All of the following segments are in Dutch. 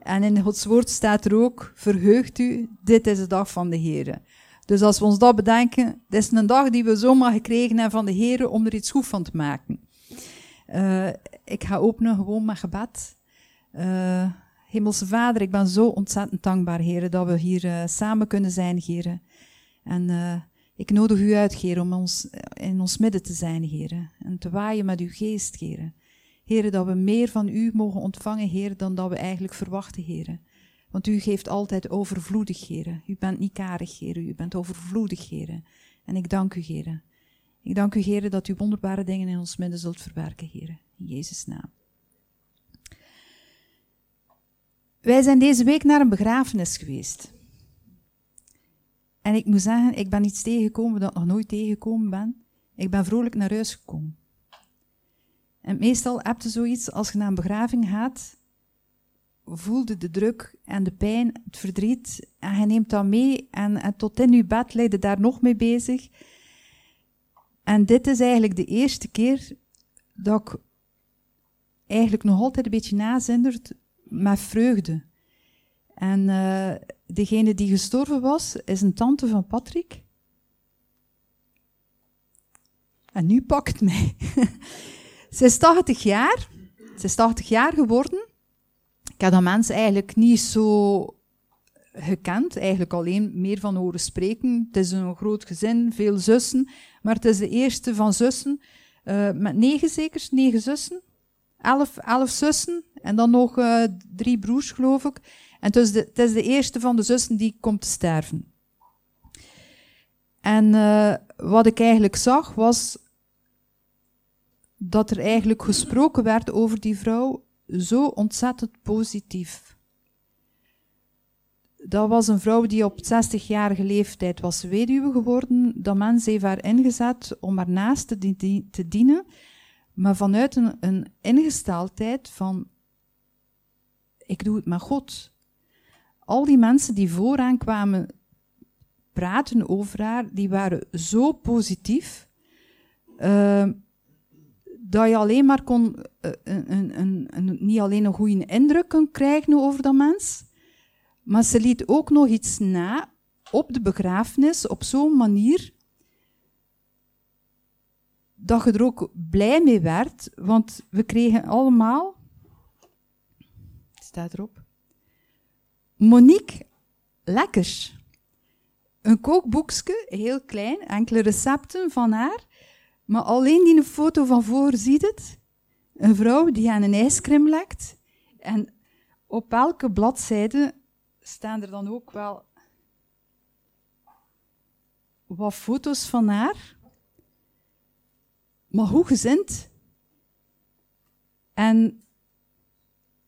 En in Gods woord staat er ook, verheugt u, dit is de dag van de Heer. Dus als we ons dat bedenken, dit is een dag die we zomaar gekregen hebben van de Heer om er iets goed van te maken. Uh, ik ga openen gewoon met gebed. Uh, Hemelse Vader, ik ben zo ontzettend dankbaar, Heer, dat we hier uh, samen kunnen zijn, Heer. En ik nodig u uit, Heer, om ons, in ons midden te zijn, Heer. En te waaien met uw geest, Heer. Heer, dat we meer van u mogen ontvangen, Heer, dan dat we eigenlijk verwachten, Heer. Want u geeft altijd overvloedig, Heer. U bent niet karig, Heer. U bent overvloedig, Heer. En ik dank u, Heer. Ik dank u, Heer, dat u wonderbare dingen in ons midden zult verwerken, Heer. In Jezus' naam. Wij zijn deze week naar een begrafenis geweest. En ik moet zeggen, ik ben iets tegengekomen dat ik nog nooit tegengekomen ben. Ik ben vrolijk naar huis gekomen. En meestal heb je zoiets, als je naar een begraving gaat, voelde de druk en de pijn, het verdriet, en je neemt dat mee en, tot in je bed leidde daar nog mee bezig. En dit is eigenlijk de eerste keer dat ik eigenlijk nog altijd een beetje nazindert met vreugde. En uh, degene die gestorven was, is een tante van Patrick. En nu pakt mij. Ze is 80 jaar. Ze is 80 jaar geworden. Ik heb dat mensen eigenlijk niet zo gekend, eigenlijk alleen meer van horen spreken. Het is een groot gezin, veel zussen, maar het is de eerste van zussen, uh, met negen zekers, negen zussen, elf, elf zussen en dan nog uh, drie broers, geloof ik. En het is, de, het is de eerste van de zussen die komt te sterven. En uh, wat ik eigenlijk zag was dat er eigenlijk gesproken werd over die vrouw zo ontzettend positief. Dat was een vrouw die op 60-jarige leeftijd was weduwe geworden. Dat mensen heeft haar ingezet om haar naast te, dienen, maar vanuit een, een ingesteldheid van ik doe het met God. Al die mensen die vooraan kwamen praten over haar, die waren zo positief. Uh, dat je alleen maar kon, uh, een, een, een, niet alleen een goede indruk kon krijgen over dat mens, maar ze liet ook nog iets na op de begrafenis op zo'n manier dat je er ook blij mee werd, want we kregen allemaal, staat erop, Monique Lekkers. Een kookboekje, heel klein, enkele recepten van haar. Maar alleen die foto van voor ziet het. Een vrouw die aan een ijscream lekt. En op elke bladzijde staan er dan ook wel wat foto's van haar. Maar hoe gezind. En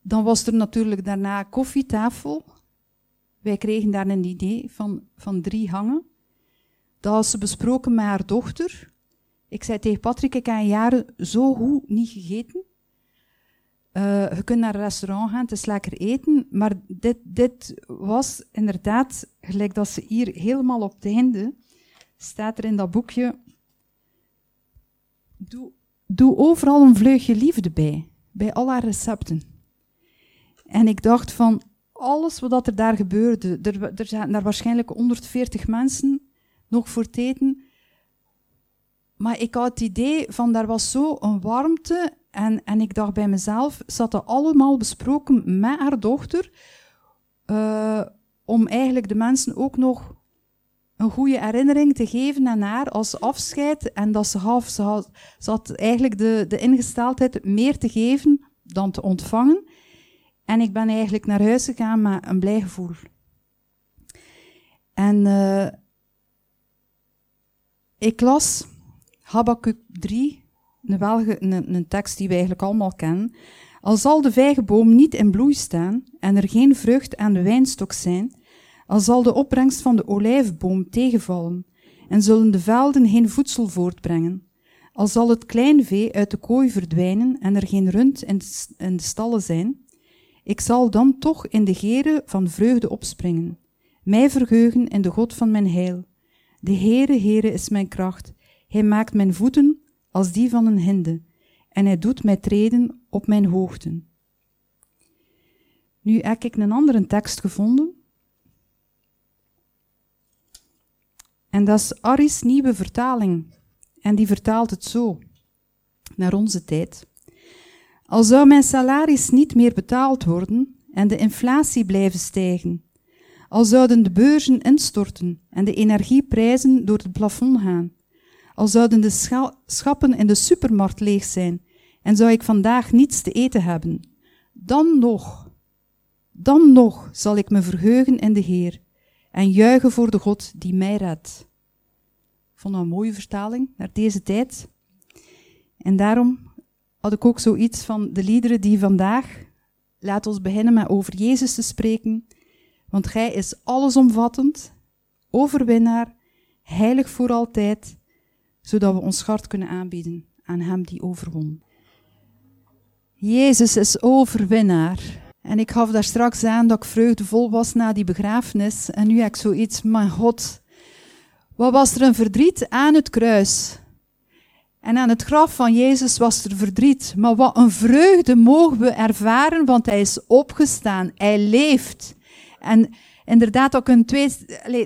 dan was er natuurlijk daarna koffietafel. Wij kregen daar een idee van, van drie hangen. Dat had ze besproken met haar dochter. Ik zei tegen Patrick, ik heb jaren zo goed niet gegeten. Uh, je kunt naar een restaurant gaan, het is lekker eten, maar dit, dit was inderdaad, gelijk dat ze hier helemaal op het einde, staat er in dat boekje, doe, doe overal een vleugje liefde bij, bij al haar recepten. En ik dacht van, alles wat er daar gebeurde, er, er zijn daar waarschijnlijk 140 mensen nog voor het eten, maar ik had het idee van, daar was zo een warmte. En, en ik dacht bij mezelf, zat dat allemaal besproken met haar dochter. Uh, om eigenlijk de mensen ook nog een goede herinnering te geven aan haar als afscheid. En dat ze half, ze had, ze eigenlijk de, de ingesteldheid meer te geven dan te ontvangen. En ik ben eigenlijk naar huis gegaan met een blij gevoel. En uh, ik las Habakkuk 3, een, een, een tekst die we eigenlijk allemaal kennen. Al zal de vijgenboom niet in bloei staan en er geen vrucht aan de wijnstok zijn, al zal de opbrengst van de olijfboom tegenvallen en zullen de velden geen voedsel voortbrengen, al zal het kleinvee uit de kooi verdwijnen en er geen rund in de, in de stallen zijn, ik zal dan toch in de geren van vreugde opspringen, mij verheugen in de God van mijn heil. De Heere, Heere is mijn kracht. Hij maakt mijn voeten als die van een hinde, en hij doet mij treden op mijn hoogten. Nu heb ik een andere tekst gevonden. En dat is Aris nieuwe vertaling. En die vertaalt het zo, naar onze tijd. Al zou mijn salaris niet meer betaald worden en de inflatie blijven stijgen, al zouden de beurzen instorten en de energieprijzen door het plafond gaan, al zouden de schappen in de supermarkt leeg zijn en zou ik vandaag niets te eten hebben, dan nog, dan nog zal ik me verheugen in de Heer en juichen voor de God die mij redt. Ik vond dat een mooie vertaling naar deze tijd. En daarom had ik ook zoiets van de liederen die vandaag, laat ons beginnen met over Jezus te spreken, want Gij is allesomvattend, overwinnaar, heilig voor altijd, zodat we ons hart kunnen aanbieden aan Hem die overwon. Jezus is overwinnaar. En ik gaf daar straks aan dat ik vreugdevol was na die begrafenis. En nu heb ik zoiets, mijn God, wat was er een verdriet aan het kruis? En aan het graf van Jezus was er verdriet. Maar wat een vreugde mogen we ervaren, want hij is opgestaan. Hij leeft. En inderdaad, ook een twee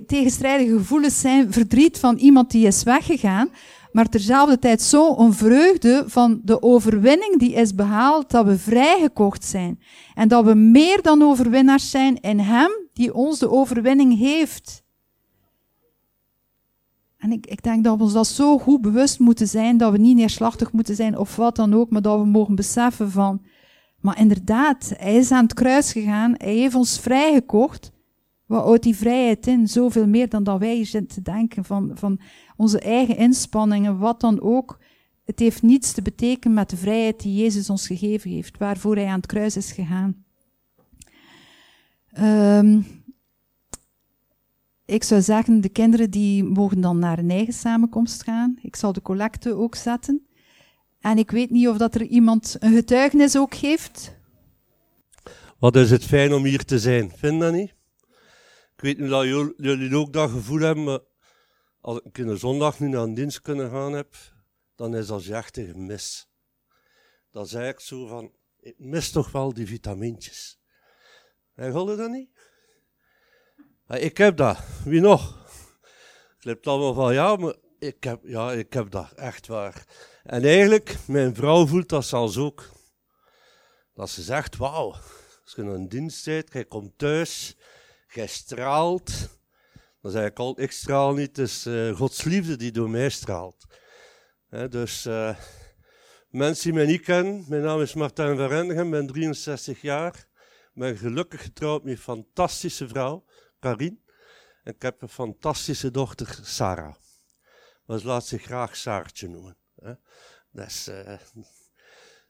tegenstrijdige gevoelens zijn. Verdriet van iemand die is weggegaan. Maar terzelfde tijd zo een vreugde van de overwinning die is behaald, dat we vrijgekocht zijn. En dat we meer dan overwinnaars zijn in Hem die ons de overwinning heeft. En ik, ik denk dat we ons dat zo goed bewust moeten zijn, dat we niet neerslachtig moeten zijn of wat dan ook, maar dat we mogen beseffen van, maar inderdaad, hij is aan het kruis gegaan, hij heeft ons vrijgekocht. Wat houdt die vrijheid in? Zoveel meer dan dat wij zitten te denken van, van onze eigen inspanningen, wat dan ook. Het heeft niets te betekenen met de vrijheid die Jezus ons gegeven heeft, waarvoor hij aan het kruis is gegaan. Um, ik zou zeggen, de kinderen die mogen dan naar een eigen samenkomst gaan. Ik zal de collecte ook zetten. En ik weet niet of dat er iemand een getuigenis ook geeft. Wat is het fijn om hier te zijn, vind dat niet? Ik weet niet dat jullie ook dat gevoel hebben, maar als ik een zondag nu naar dienst kunnen gaan heb, dan is dat echt een gemis. Dan is eigenlijk zo van, ik mis toch wel die vitamintjes. En je dat niet? Ik heb dat. Wie nog? Klipt allemaal van ja, maar ik heb, ja, ik heb dat. Echt waar. En eigenlijk, mijn vrouw voelt dat zelfs ook. Dat ze zegt, wauw, als je een dienst bent, jij komt thuis, jij straalt. Dan zeg ik al, ik straal niet, het is uh, Gods liefde die door mij straalt. dus uh, mensen die mij niet kennen, mijn naam is Martijn Verendegen, ik ben 63 jaar. Ben gelukkig getrouwd met een fantastische vrouw. Karin. En ik heb een fantastische dochter, Sarah. Maar ze laat zich graag Saartje noemen. Dus, uh,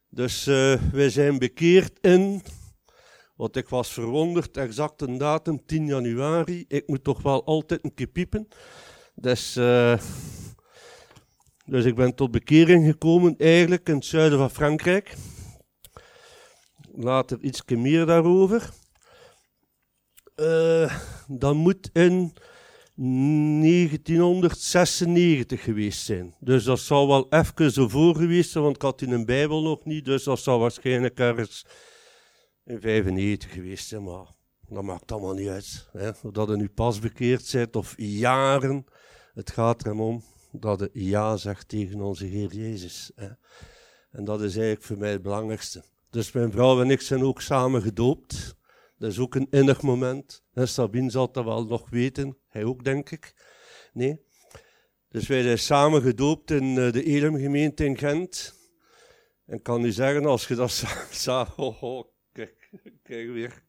dus wij zijn bekeerd in, want ik was verwonderd, exact een datum, 10 januari. Ik moet toch wel altijd een keer piepen. Dus, uh, dus ik ben tot bekering gekomen, eigenlijk in het zuiden van Frankrijk. Later iets meer daarover. Uh, dat moet in 1996 geweest zijn. Dus dat zou wel even zo voor geweest zijn, want ik had in een Bijbel nog niet, dus dat zou waarschijnlijk ergens in 95 geweest maar dat maakt allemaal niet uit. Hè. Of dat je nu pas bekeerd bent of jaren, het gaat erom om dat je ja zegt tegen onze Heer Jezus. Hè. En dat is eigenlijk voor mij het belangrijkste. Dus mijn vrouw en ik zijn ook samen gedoopt. Dat is ook een innig moment. En Sabine zal dat wel nog weten. Hij ook, denk ik. Nee. Dus wij zijn samen gedoopt in eh, de Elimgemeente in Gent. En kan u zeggen, als je dat oh, kijk, kijk weer.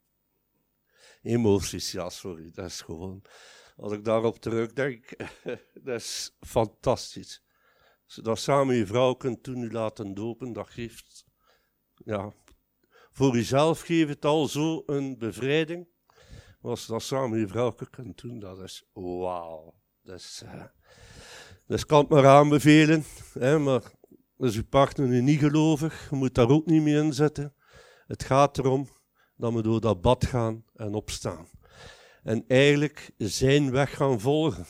Emoties, ja, sorry, dat is gewoon. Als ik daarop terugdenk, dat is fantastisch. Als je dat samen je vrouw kunt toen u laten dopen, dat geeft, ja, voor jezelf geeft het al zo een bevrijding. Als je dat samen je vrouw kunt doen, dat is wauw. Dus, uh, dus kan het maar aanbevelen. Hè, maar is uw partner nu niet gelovig, je moet daar ook niet mee inzetten. Het gaat erom dat we door dat bad gaan en opstaan. En eigenlijk zijn weg gaan volgen.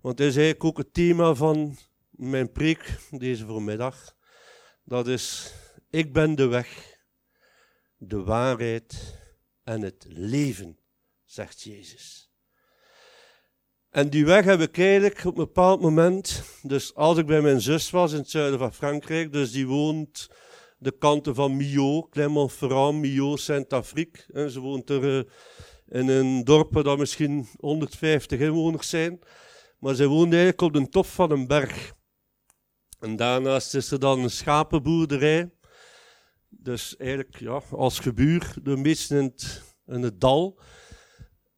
Want dat is eigenlijk ook het thema van mijn preek deze voormiddag. Dat is, ik ben de weg, de waarheid en het leven, zegt Jezus. En die weg heb ik eigenlijk op een bepaald moment, dus als ik bij mijn zus was in het zuiden van Frankrijk, dus die woont de kanten van Millau, Clermont-Ferrand, Millau, Saint-Afrique. Ze woont er uh, in een dorp dat misschien 150 inwoners zijn. Maar zij woont eigenlijk op de top van een berg. En daarnaast is er dan een schapenboerderij. Dus eigenlijk ja, als gebuur, de meesten in het, dal.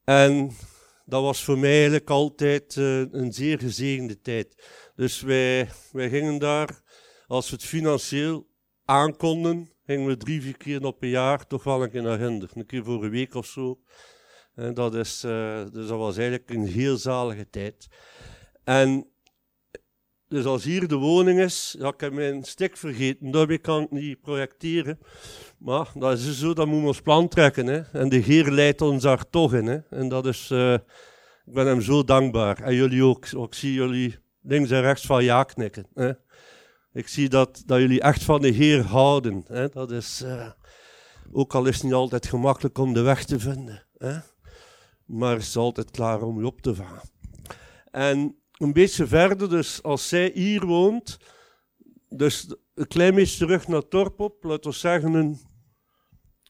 En dat was voor mij eigenlijk altijd uh, een zeer gezegende tijd. Dus wij, wij gingen daar, als we het financieel aankonden, gingen we drie, vier keer op een jaar toch wel een keer naar Hinder. Een keer voor een week of zo. En dat, is, uh, dus dat was eigenlijk een heel zalige tijd. En dus als hier de woning is, ja, ik heb mijn stik vergeten, daarmee kan ik niet projecteren. Maar dat is zo, dat moeten we ons plan trekken. Hè. En de Heer leidt ons daar toch in. Hè. En dat is, uh, ik ben hem zo dankbaar. En jullie ook. Ik zie jullie links en rechts van ja knikken. Hè. Ik zie dat, dat jullie echt van de Heer houden. Hè. Dat is, uh, ook al is het niet altijd gemakkelijk om de weg te vinden. Hè. Maar het is altijd klaar om je op te vangen. En een beetje verder, dus als zij hier woont, dus een klein beetje terug naar Torp op, laten we zeggen een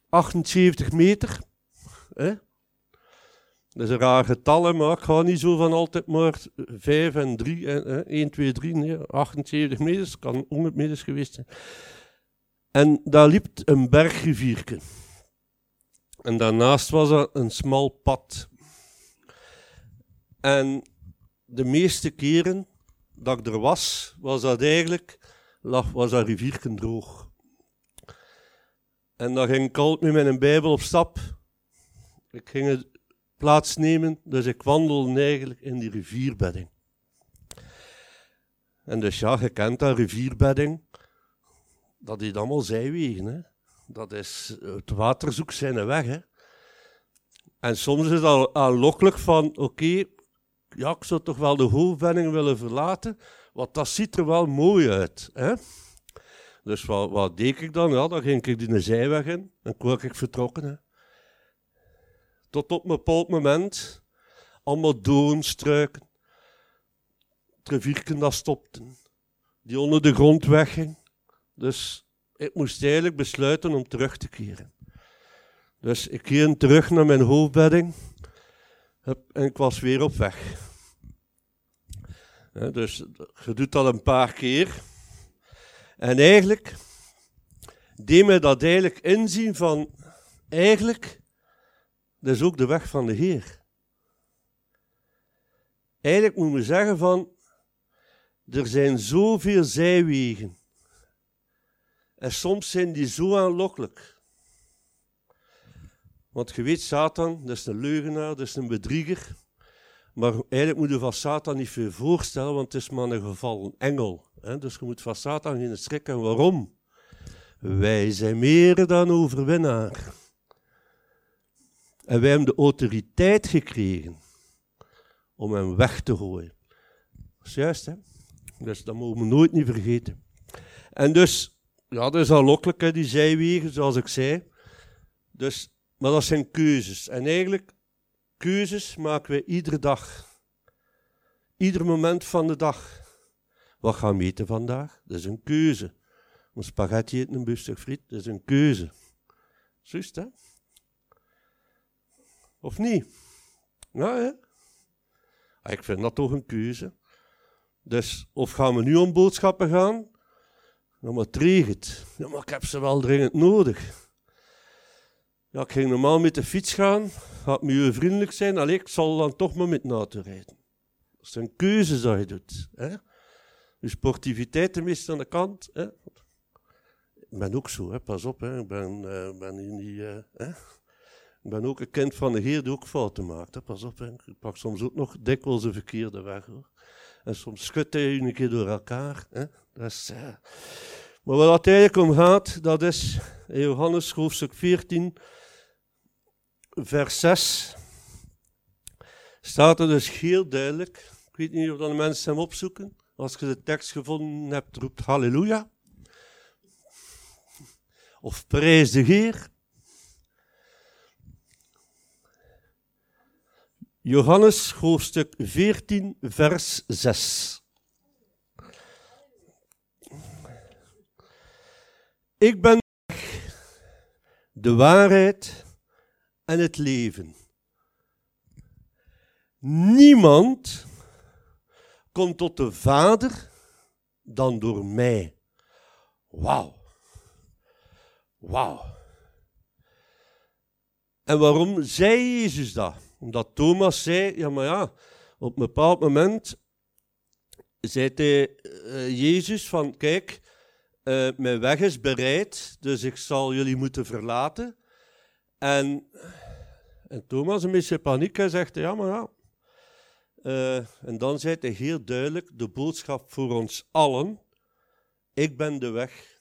78 meter. Hè? Dat is een raar getal, maar ik ga niet zo van altijd maar 5 en 3, hè? 1, 2, 3, nee, 78 meters, kan 100 meters geweest zijn. En daar liep een bergrivierke. En daarnaast was er een smal pad. En de meeste keren dat ik er was, was dat eigenlijk, lag, was dat rivierken droog. En dan ging ik altijd met mijn Bijbel op stap. Ik ging het plaatsnemen, dus ik wandelde eigenlijk in die rivierbedding. En dus ja, je kent dat rivierbedding, dat is allemaal zijwegen. Hè? Dat is, het water zoekt zijn weg. Hè? En soms is al aanlokkelijk van, oké, ja, ik zou toch wel de hoofdwending willen verlaten, want dat ziet er wel mooi uit. Hè? Dus wat, wat deed ik dan? Ja, dan ging ik die zijweg in en kwam ik vertrokken. Hè? Tot op een bepaald moment, allemaal doornstruiken, rivierken dat stopten, die onder de grond wegging. Dus ik moest eigenlijk besluiten om terug te keren. Dus ik keerde terug naar mijn hoofdbedding en ik was weer op weg. dus je doet dat een paar keer. En eigenlijk deed mij dat eigenlijk inzien van, eigenlijk, dat is ook de weg van de Heer. Eigenlijk moet we zeggen van, er zijn zoveel zijwegen. En soms zijn die zo aanlokkelijk. Want je weet, Satan, dat is een leugenaar, dat is een bedrieger. Maar eigenlijk moet je van Satan niet veel voorstellen, want het is maar een gevallen engel. Hè? Dus je moet van Satan geen schrikken. Waarom? Wij zijn meer dan overwinnaar. En wij hebben de autoriteit gekregen om hem weg te gooien. Dat is juist, hè? Dus dat mogen we nooit niet vergeten. En dus, ja, dat is aanlokkelijk, hè, die zijwegen, zoals ik zei. Dus maar dat zijn keuzes. En eigenlijk, keuzes maken we iedere dag. Ieder moment van de dag. Wat gaan we eten vandaag? Dat is een keuze. Een spaghetti eten, een bustig friet, dat is een keuze. Juist, hè? Of niet? Nou? Ah, ik vind dat toch een keuze. Dus, of gaan we nu om boodschappen gaan? Nou, maar het. Ja, maar ik heb ze wel dringend nodig. Ja, ik ging normaal met de fiets gaan, gaat milieuvriendelijk zijn, alleen ik zal dan toch maar met auto rijden. Dat zijn keuzes dat je doet. Hè? Je sportiviteit tenminste aan de kant. Hè? Ik ben ook zo, hè? pas op, hè? ik ben, uh, ben in die... Uh, hè? Ik ben ook een kind van de Heer die ook fouten maakt. Pas op, ik pak soms ook nog dikwijls een verkeerde weg. Hoor. En soms schudt hij een keer door elkaar. Hè? Dat is, uh... Maar wat het eigenlijk om gaat, dat is in Johannes hoofdstuk 14 vers 6 staat er dus heel duidelijk. Ik weet niet of de mensen hem opzoeken. Als je de tekst gevonden hebt, roept halleluja. Of prijs de Heer. Johannes hoofdstuk 14, vers 6. Ik ben de waarheid en het leven. Niemand komt tot de Vader dan door mij. Wauw. Wauw. En waarom zei Jezus dat? Omdat Thomas zei, ja maar ja, op een bepaald moment zei hij, uh, Jezus van, kijk, uh, mijn weg is bereid, dus ik zal jullie moeten verlaten. En, en Thomas, een beetje paniek, hij zegt, ja maar ja. Uh, en dan zei hij heel duidelijk de boodschap voor ons allen. Ik ben de weg,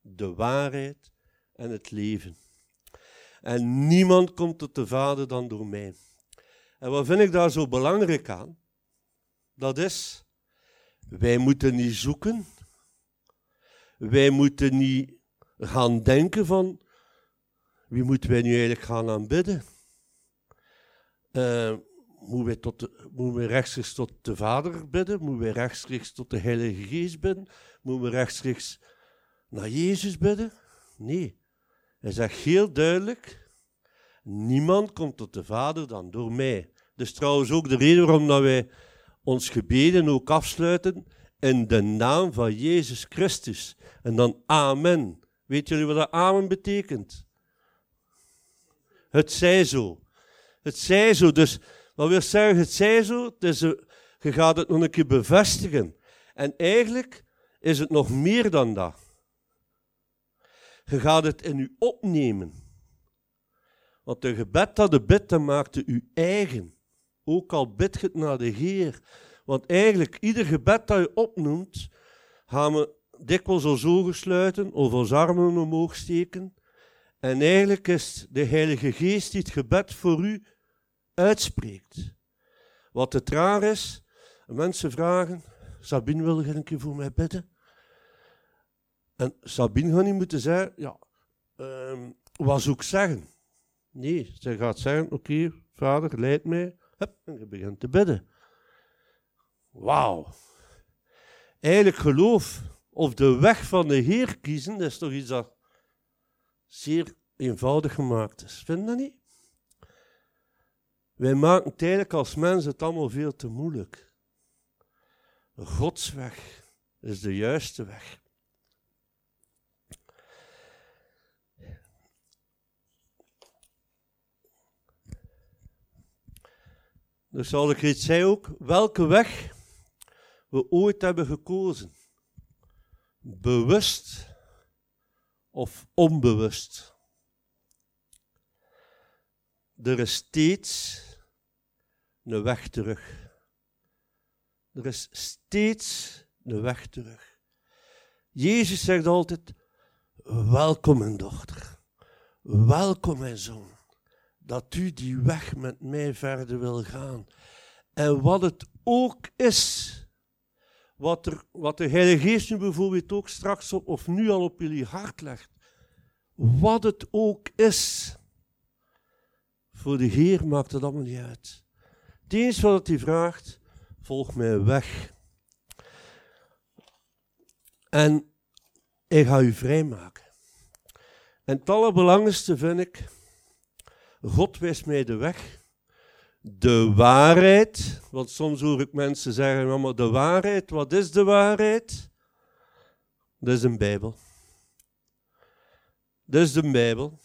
de waarheid en het leven. En niemand komt tot de Vader dan door mij. En wat vind ik daar zo belangrijk aan? Dat is, wij moeten niet zoeken. Wij moeten niet gaan denken van, wie moeten wij nu eigenlijk gaan aanbidden? Uh, moeten wij, tot moeten wij rechtstreeks tot de Vader bidden? Moeten wij rechtstreeks tot de Heilige Geest bidden? Moeten we rechtstreeks naar Jezus bidden? Nee. Hij zegt heel duidelijk, niemand komt tot de Vader dan door mij. Is trouwens ook de reden waarom dat wij ons gebeden ook afsluiten in de naam van Jezus Christus. En dan amen. Weet jullie wat dat amen betekent? Het zij zo. Het zij zo. Dus wat wil zeggen, het zij zo? Het je gaat het nog een keer bevestigen. En eigenlijk is het nog meer dan dat. Je gaat het in u opnemen. Want de gebed dat de bid, dat maakte u eigen. Ook al bid je het naar de Heer. Want eigenlijk, ieder gebed dat je opnoemt, gaan we dikwijls ons ogen sluiten of ons armen omhoog steken. En eigenlijk is de Heilige Geest die het gebed voor u uitspreekt. Wat het raar is, mensen vragen, Sabine wil je een keer voor mij bidden? En Sabine gaat niet moeten zeggen, ja, um, wat zou zeggen? Nee, ze gaat zeggen, oké, vader, leid mij. En je begint te bidden. Wauw. Eigenlijk geloof of de weg van de Heer kiezen, dat is toch iets dat zeer eenvoudig gemaakt is. Vind je dat niet? Wij maken tijdelijk als mensen het allemaal veel te moeilijk. Gods weg is de juiste weg. Dus iets zei ook, welke weg we ooit hebben gekozen. Bewust of onbewust. Er is steeds een weg terug. Er is steeds een weg terug. Jezus zegt altijd: Welkom, mijn dochter. Welkom, mijn zoon. Dat u die weg met mij verder wil gaan. En wat het ook is, wat, er, wat de Heilige Geest nu bijvoorbeeld ook straks op, of nu al op jullie hart legt. Wat het ook is. Voor de Heer maakt het allemaal niet uit. Het enige wat hij vraagt, volg mij weg. En ik ga u vrijmaken. En het allerbelangrijkste vind ik, God wijst mij de weg. De waarheid, want soms hoor ik mensen zeggen, mama, de waarheid, wat is de waarheid? Dat is een Bijbel. Dat is de Bijbel.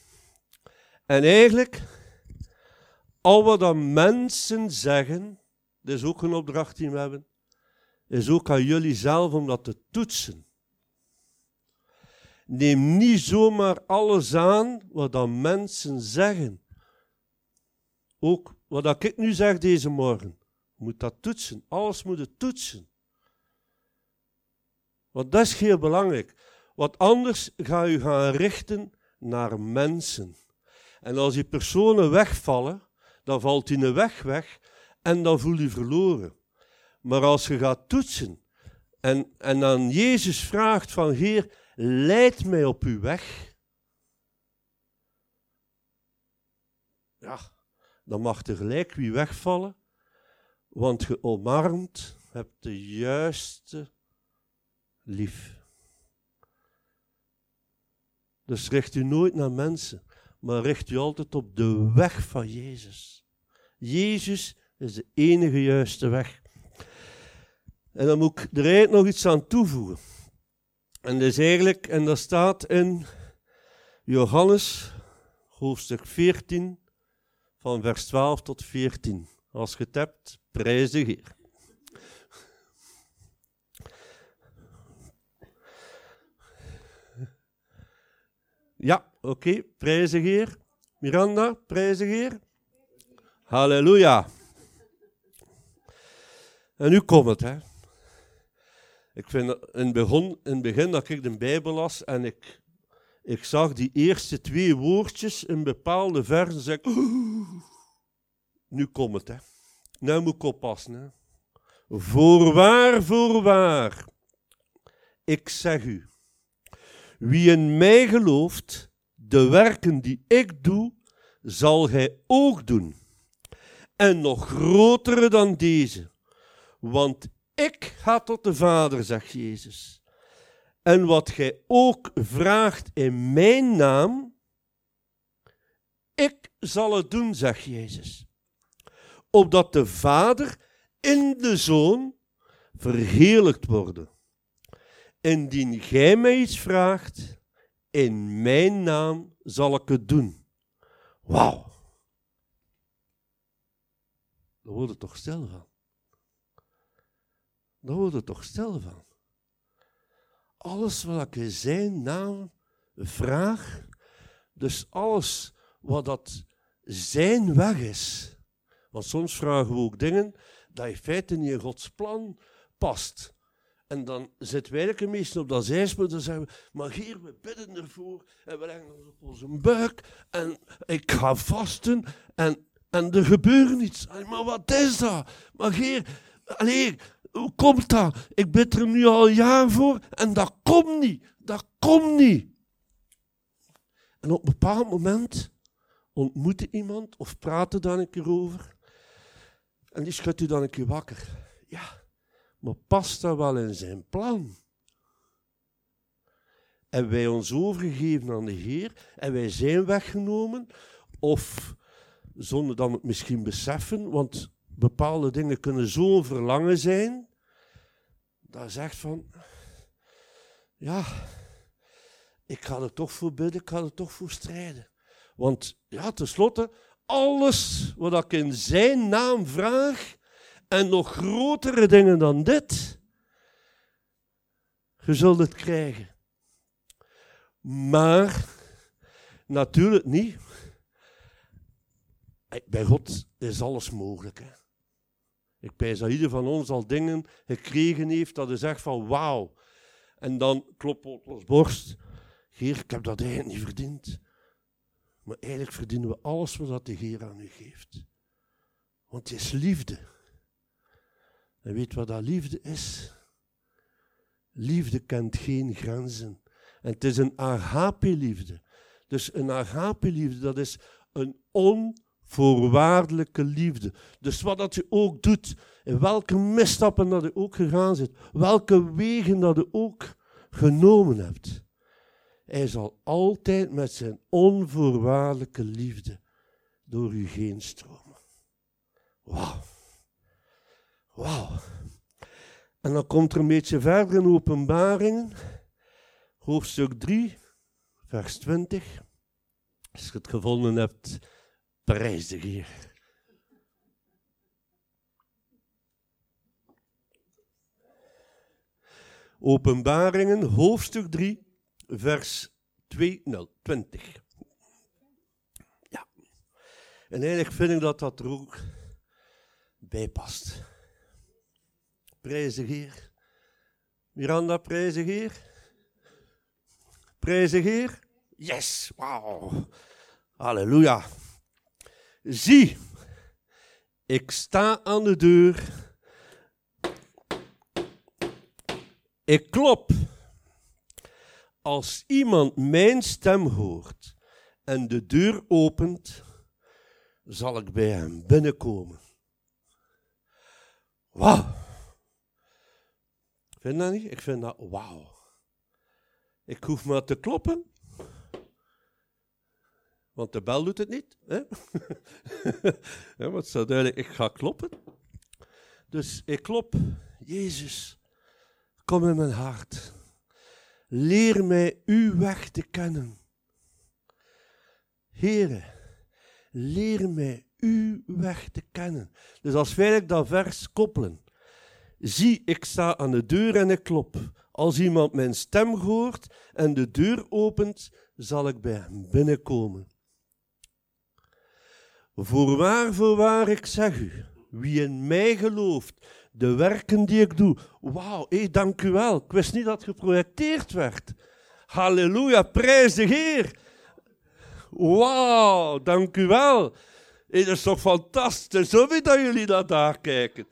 En eigenlijk, al wat dan mensen zeggen, dat is ook een opdracht die we hebben, is ook aan jullie zelf om dat te toetsen. Neem niet zomaar alles aan wat dan mensen zeggen. Ook wat ik nu zeg deze morgen, moet dat toetsen. Alles moet het toetsen. Want dat is heel belangrijk. Want anders ga je gaan richten naar mensen. En als die personen wegvallen, dan valt die een weg weg en dan voel je verloren. Maar als je gaat toetsen en, en aan Jezus vraagt van Heer, leid mij op uw weg. Ja, dan mag tegelijk wie wegvallen, want je omarmt, hebt de juiste lief. Dus richt u nooit naar mensen, maar richt u altijd op de weg van Jezus. Jezus is de enige juiste weg. En dan moet ik er eigenlijk nog iets aan toevoegen. En dat is eigenlijk, en dat staat in Johannes, hoofdstuk 14, van vers 12 tot 14. Als je het hebt, prijs de Heer. Ja, oké, okay. prijs de Heer. Miranda, prijs de Heer. Halleluja. En nu komt het, hè. Ik vind in het begin, in begin dat ik de Bijbel las en ik, ik zag die eerste twee woordjes in bepaalde versen, zeg ik, nu komt het, hè. Nu moet ik oppassen, hè. Voorwaar, voorwaar, ik zeg u, wie in mij gelooft, de werken die ik doe, zal hij ook doen. En nog grotere dan deze, want ik ga tot de Vader, zegt Jezus. En wat gij ook vraagt in mijn naam, ik zal het doen, zegt Jezus. Opdat de Vader in de Zoon verheerlijkt worden. Indien gij mij iets vraagt, in mijn naam zal ik het doen. Wauw. Daar word je toch stil van. Daar word je toch stil van. Alles wat ik zijn naam vraag, dus alles wat dat zijn weg is. Want soms vragen we ook dingen dat in feite niet in Gods plan past. En dan zitten wij de meesten op dat zijspoor en zeggen we, maar hier, we bidden ervoor en we leggen ons op onze buik en ik ga vasten en, en er gebeurt iets. Maar wat is dat? Maar hier, alleen, hoe komt dat? Ik bid er nu al een jaar voor en dat komt niet. Dat komt niet. En op een bepaald moment ontmoet je iemand of praat er dan een keer over en die schudt u dan een keer wakker. Ja, maar past dat wel in zijn plan? En wij ons overgegeven aan de Heer en wij zijn weggenomen, of zonder dat we het misschien beseffen, want bepaalde dingen kunnen zo'n verlangen zijn, dat zegt van, ja, ik ga er toch voor bidden, ik ga er toch voor strijden. Want ja, tenslotte, alles wat ik in zijn naam vraag, en nog grotere dingen dan dit, je zult het krijgen. Maar natuurlijk niet. Bij God is alles mogelijk. Ik pijs dat ieder van ons al dingen gekregen heeft dat hij zegt van wauw. En dan klopt op ons borst. Heer, ik heb dat eigenlijk niet verdiend. Maar eigenlijk verdienen we alles wat de Heer aan u geeft. Want het is liefde. En weet wat dat liefde is? Liefde kent geen grenzen. En het is een agape-liefde. Dus een agape-liefde, dat is een onvoorwaardelijke liefde. Dus wat dat je ook doet, in welke misstappen dat je ook gegaan zit, welke wegen dat je ook genomen hebt, hij zal altijd met zijn onvoorwaardelijke liefde door u heen stromen. Wauw. Wauw. En dan komt er een beetje verder in openbaringen, hoofdstuk 3, vers 20. Als je het gevonden hebt, prijs de. Openbaringen, hoofdstuk 3, vers 2, 20. Ja. En eigenlijk vind ik dat dat er ook bij past. Prijs de. Miranda, prijs de Heer. Prijs de. Yes, wauw. Halleluja. Zie, ik sta aan de deur. Ik klop. Als iemand mijn stem hoort en de deur opent, zal ik bij hem binnenkomen. Wauw. Vind dat niet? Ik vind dat wauw. Ik hoef maar te kloppen. Want de bel doet het niet. Hè? ja, zo duidelijk, ik ga kloppen. Dus ik klop. Jezus, kom in mijn hart. Leer mij uw weg te kennen. Here, leer mij uw weg te kennen. Dus als wij dat vers koppelen. Zie, ik sta aan de deur en ik klop. Als iemand mijn stem hoort en de deur opent, zal ik bij hem binnenkomen. Voorwaar, voorwaar, ik zeg u, wie in mij gelooft, de werken die ik doe. Wauw, hé, dank u wel. Ik wist niet dat geprojecteerd werd. Halleluja, prijs de Heer. Wauw, dank u wel. Het is toch fantastisch, zo dat jullie dat daar kijken.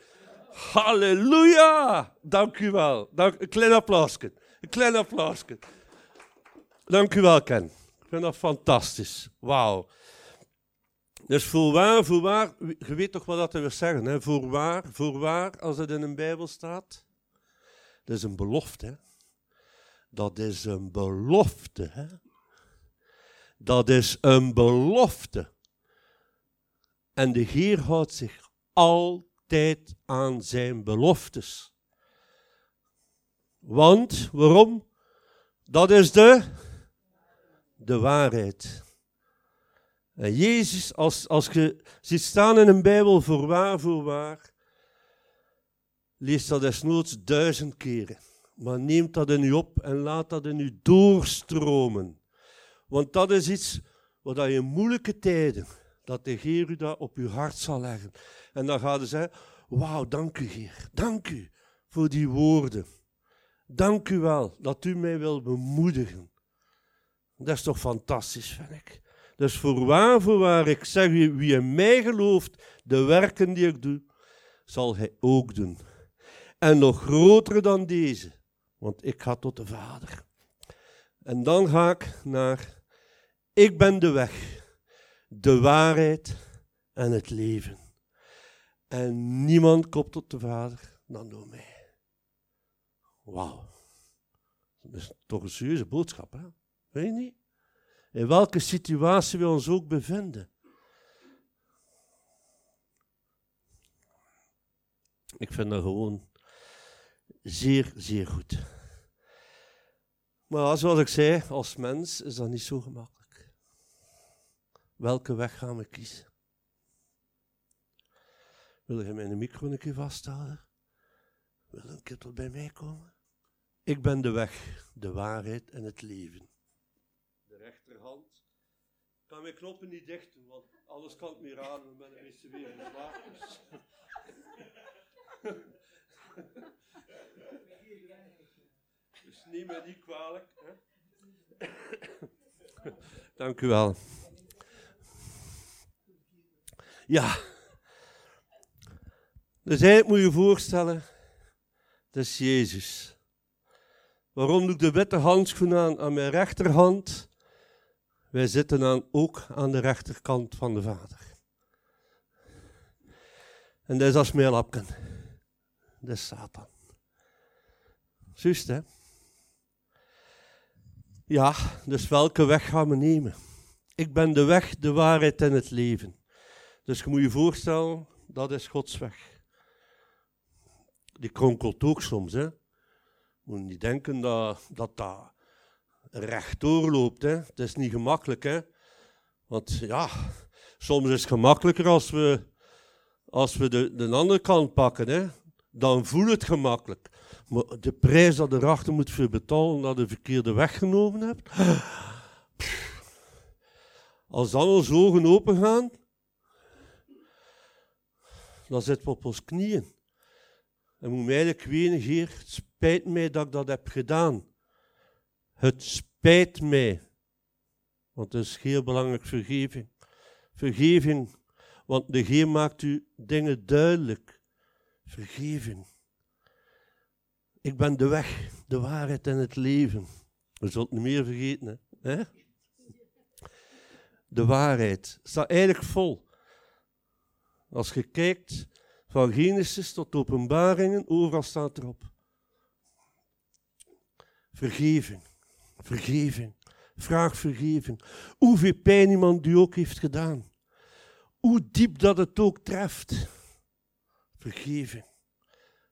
Halleluja, dank u wel. Dank, een klein applausje. Een klein applausje. Dank u wel, Ken. Ik vind dat fantastisch. Wauw. Dus voorwaar, voorwaar, je weet toch wat dat wil zeggen, hè? Voorwaar, voorwaar, als het in een Bijbel staat. Dat is een belofte, hè? Dat is een belofte, hè? Dat is een belofte. En de Heer houdt zich altijd aan zijn beloftes. Want, waarom? Dat is de, de waarheid. En Jezus, als, als je ziet staan in een Bijbel, voorwaar, voorwaar, lees dat desnoods duizend keren. Maar neem dat in u op en laat dat in u doorstromen. Want dat is iets wat je in moeilijke tijden, dat de Heer u dat op uw hart zal leggen. En dan gaat hij zeggen, wauw, dank u Heer, dank u voor die woorden. Dank u wel dat u mij wil bemoedigen. Dat is toch fantastisch, vind ik. Dus voorwaar, voorwaar, ik zeg u, wie in mij gelooft, de werken die ik doe, zal hij ook doen. En nog groter dan deze, want ik ga tot de Vader. En dan ga ik naar, ik ben de weg, de waarheid en het leven. En niemand komt tot de Vader dan door mij. Wauw. Dat is toch een serieuze boodschap, hè? Weet je niet? In welke situatie we ons ook bevinden. Ik vind dat gewoon zeer, zeer goed. Maar zoals ik zei, als mens is dat niet zo gemakkelijk. Welke weg gaan we kiezen? Wil je mijn micro een keer vasthouden? Wil een tot bij mij komen? Ik ben de weg, de waarheid en het leven. Ik kan mijn knoppen niet dicht want alles kan het meer aan en ben ik weer in de slaap. Dus. neem me niet kwalijk. Hè? Dank u wel. Ja. Dus eigenlijk moet je voorstellen, dat is Jezus. Waarom doe ik de witte handschoen aan aan mijn rechterhand wij zitten dan ook aan de rechterkant van de Vader. En dat is als meelapken. Dat is Satan. Juist, hè? Ja, dus welke weg gaan we nemen? Ik ben de weg, de waarheid en het leven. Dus je moet je voorstellen, dat is Gods weg. Die kronkelt ook soms, hè? Moet niet denken dat dat, dat rechtdoor loopt. Hè. Het is niet gemakkelijk, hè. Want ja, soms is het gemakkelijker als we, als we de, de andere kant pakken. Hè. Dan voelt het gemakkelijk. Maar de prijs dat erachter moet voor betalen dat je de verkeerde weg genomen hebt. Als dan onze ogen open gaan, dan zitten we op ons knieën. En moet mij eigenlijk weten, Heer, het spijt mij dat ik dat heb gedaan. Het spijt mij. Want het is heel belangrijk, vergeving. Vergeving, want de Heer maakt u dingen duidelijk. Vergeving. Ik ben de weg, de waarheid en het leven. We zullen het niet meer vergeten. Hè? De waarheid staat eigenlijk vol. Als je kijkt van Genesis tot Openbaringen, overal staat erop. Vergeving, vergeving, vraag vergeving. Hoeveel pijn iemand u ook heeft gedaan. Hoe diep dat het ook treft. Vergeving,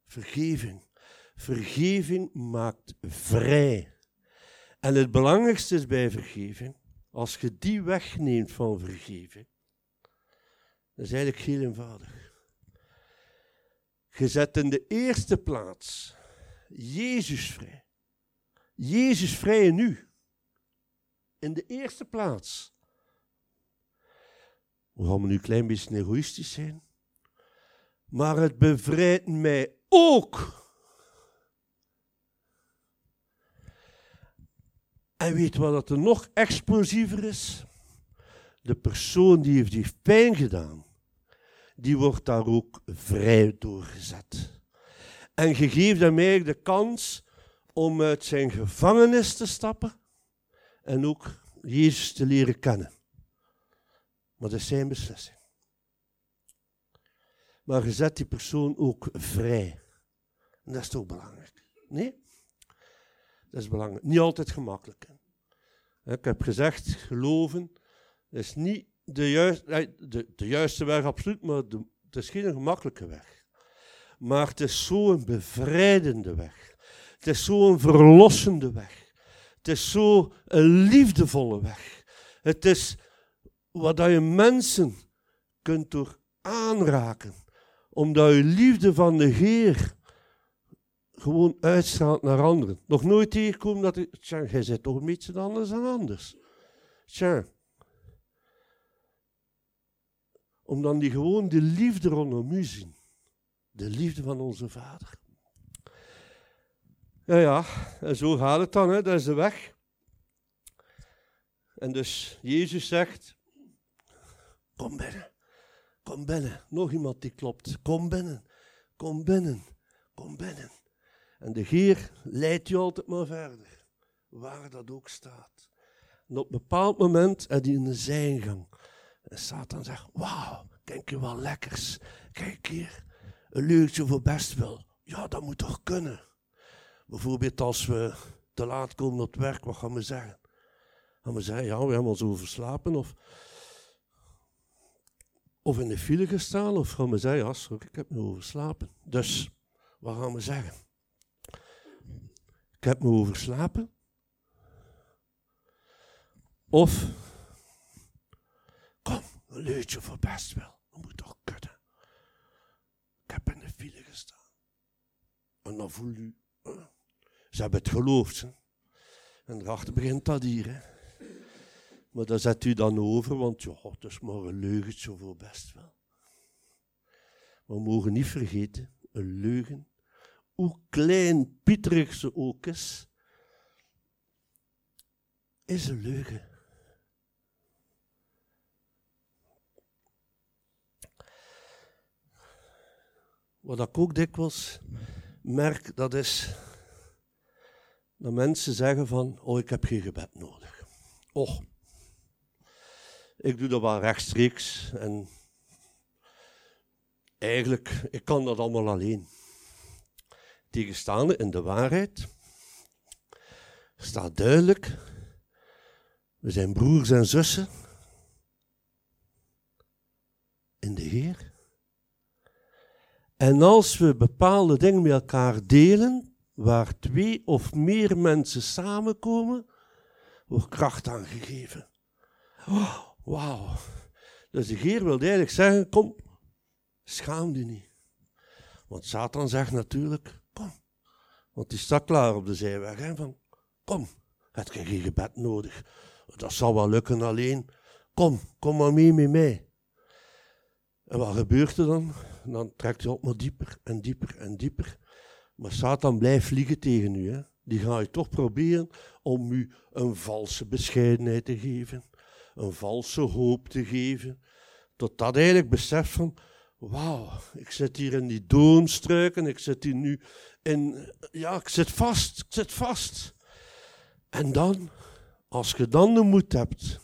vergeving. Vergeving maakt vrij. En het belangrijkste is bij vergeving, als je die wegneemt van vergeving, dat is eigenlijk heel eenvoudig. Je zet in de eerste plaats Jezus vrij. Jezus vrij in u. In de eerste plaats. We gaan nu een klein beetje egoïstisch zijn. Maar het bevrijdt mij ook. En weet wat er nog explosiever is? De persoon die heeft die pijn gedaan, die wordt daar ook vrij doorgezet. En je geeft hem eigenlijk de kans om uit zijn gevangenis te stappen en ook Jezus te leren kennen. Maar dat is zijn beslissing. Maar je zet die persoon ook vrij. En dat is toch belangrijk? Nee? Dat is belangrijk. Niet altijd gemakkelijk. Ik heb gezegd, geloven is niet de, juiste, de, de juiste weg, absoluut, maar het is geen gemakkelijke weg. Maar het is zo'n bevrijdende weg. Het is zo'n verlossende weg. Het is zo'n liefdevolle weg. Het is wat je mensen kunt door aanraken. Omdat je liefde van de Heer gewoon uitstraalt naar anderen. Nog nooit tegenkomen dat ik, tja, jij zit toch een beetje anders dan anders. Tja. Om dan die gewoon de liefde rondom u zien. De liefde van onze Vader. Ja, ja, en zo gaat het dan, hè. dat is de weg. En dus Jezus zegt, kom binnen, kom binnen. Nog iemand die klopt, kom binnen, kom binnen, kom binnen. En de Heer leidt je altijd maar verder, waar dat ook staat. En op een bepaald moment heb hij een zijingang. En Satan zegt, wauw, kijk je wel lekkers. Kijk hier, een leugentje voor best wel. Ja, dat moet toch kunnen. Bijvoorbeeld als we te laat komen op het werk, wat gaan we zeggen? Gaan we zeggen, ja, we hebben ons overslapen of, of in de file gestaan. Of gaan we zeggen, ja, sorry, ik heb me overslapen. Dus, wat gaan we zeggen? Ik heb me overslapen. Of, kom, een leutje voor best wel. Dat moet toch kunnen. Ik heb in de file gestaan. En dan voel u, ze hebben het geloofd. Hè. En erachter begint dat hier. Hè. Maar daar zet u dan over, want ja, het is maar een leugentje voor best wel. We mogen niet vergeten, een leugen hoe klein pieterig ze ook is, is een leugen. Wat ik ook dikwijls merk, dat is dat mensen zeggen van, oh ik heb geen gebed nodig. Oh, ik doe dat wel rechtstreeks en eigenlijk, ik kan dat allemaal alleen tegenstaande in de waarheid staat duidelijk, we zijn broers en zussen in de Heer. En als we bepaalde dingen met elkaar delen, waar twee of meer mensen samenkomen, wordt kracht aangegeven. Oh, Wauw. Dus de Heer wil eigenlijk zeggen, kom, schaam je niet. Want Satan zegt natuurlijk, want die staat klaar op de zijweg. Hè, van, kom, heb je geen gebed nodig. Dat zal wel lukken alleen. Kom, kom maar mee met mij. En wat gebeurt er dan? Dan trekt hij op maar dieper en dieper en dieper. Maar Satan blijft vliegen tegen u. Hè. Die ga je toch proberen om u een valse bescheidenheid te geven. Een valse hoop te geven. Tot dat eigenlijk beseft van, wauw, ik zit hier in die doonstruiken, ik zit hier nu in, ja, ik zit vast, ik zit vast. En dan, als je dan de moed hebt,